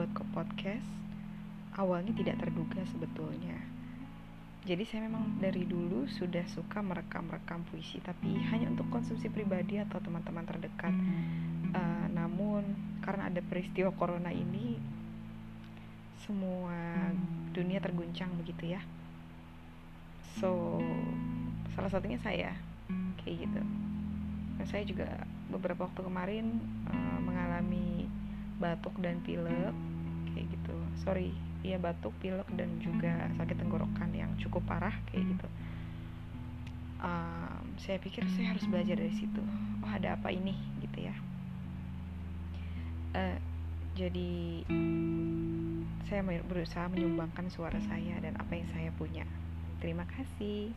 masuk ke podcast awalnya tidak terduga sebetulnya. Jadi saya memang dari dulu sudah suka merekam-rekam puisi, tapi hanya untuk konsumsi pribadi atau teman-teman terdekat. Uh, namun karena ada peristiwa corona ini, semua dunia terguncang begitu ya. So salah satunya saya kayak gitu. Dan saya juga beberapa waktu kemarin uh, mengalami batuk dan pilek kayak gitu. Sorry ya batuk pilek dan juga sakit tenggorokan yang cukup parah kayak gitu. Um, saya pikir saya harus belajar dari situ. Oh ada apa ini? Gitu ya. Uh, jadi saya berusaha menyumbangkan suara saya dan apa yang saya punya. Terima kasih